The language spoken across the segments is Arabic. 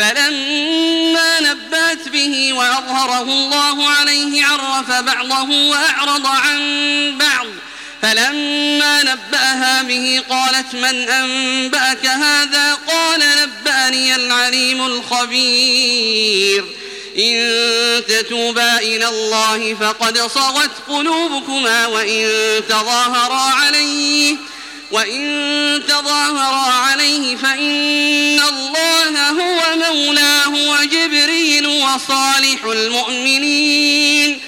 فلما نبأت به وأظهره الله عليه عرف بعضه وأعرض عن بعض. فلما نبأها به قالت من أنبأك هذا؟ قال نبأني العليم الخبير. إن تتوبا إلى الله فقد صغت قلوبكما وإن تظاهرا عليه وإن تظاهرا عليه فإن وصالح المؤمنين.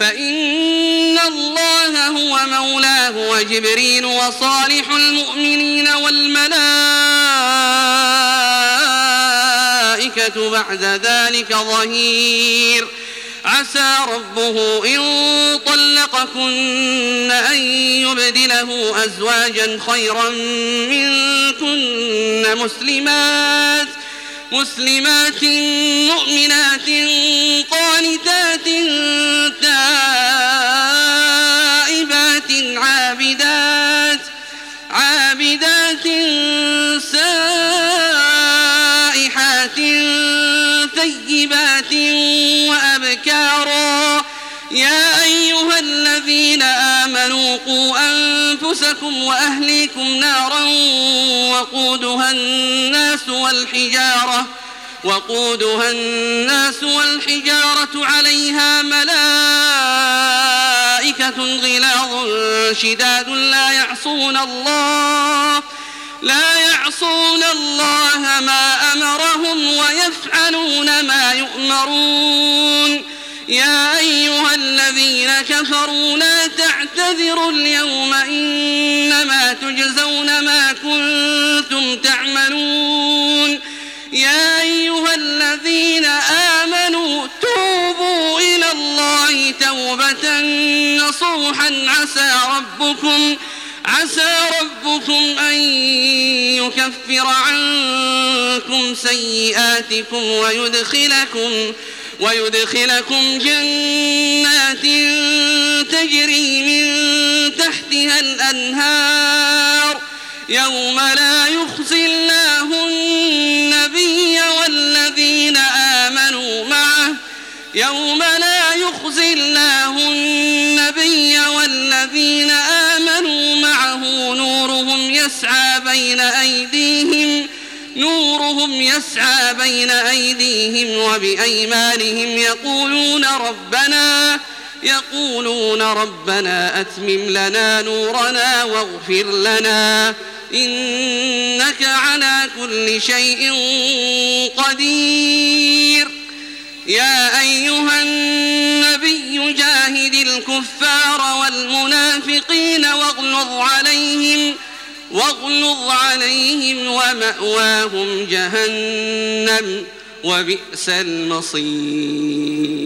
فإن الله هو مولاه وجبريل وصالح المؤمنين والملائكة بعد ذلك ظهير. عسى ربه إن طلقكن أن يبدله أزواجا خيرا منكن مسلمات. مسلمات مؤمنات قانتات تائبات عابدات عابدات سائحات ثيبات وأبكارا. يا أيها الذين آمنوا قوا أنفسكم وأهليكم نارا وقودها الناس والحجارة وقودها الناس والحجارة عليها ملائكة غلاظ شداد لا يعصون الله لا يعصون الله ما أمرهم ويفعلون ما يؤمرون يا أيها الذين كفروا لا تعتذروا اليوم إنما تجزون ما كنتم تعملون. يا أيها الذين آمنوا توبوا إلى الله توبة نصوحا. عسى ربكم عسى ربكم أن يكفر عنكم سيئاتكم ويدخلكم ويدخلكم جنات تجري من الأنهار يوم لا يخزي الله النبي والذين آمنوا معه يوم لا يخزي الله النبي والذين آمنوا معه نورهم يسعى بين أيديهم نورهم يسعى بين أيديهم وبأيمانهم يقولون ربنا يقولون ربنا أتمم لنا نورنا واغفر لنا إنك على كل شيء قدير. يا أيها النبي جاهد الكفار والمنافقين واغلظ عليهم واغلظ عليهم ومأواهم جهنم وبئس المصير.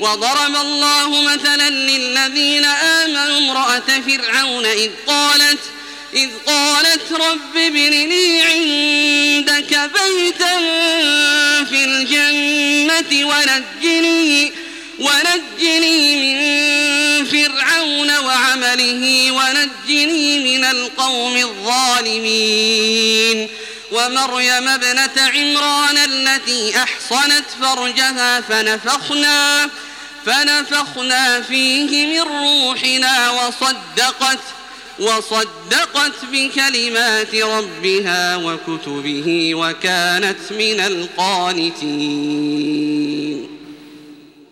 وضرب الله مثلا للذين آمنوا امرأة فرعون إذ قالت إذ قالت رب ابن لي عندك بيتا في الجنة ونجني ونجني من فرعون وعمله ونجني من القوم الظالمين. ومريم ابنة عمران التي أحصنت فرجها فنفخنا فنفخنا فيه من روحنا وصدقت وصدقت بكلمات ربها وكتبه وكانت من القانتين.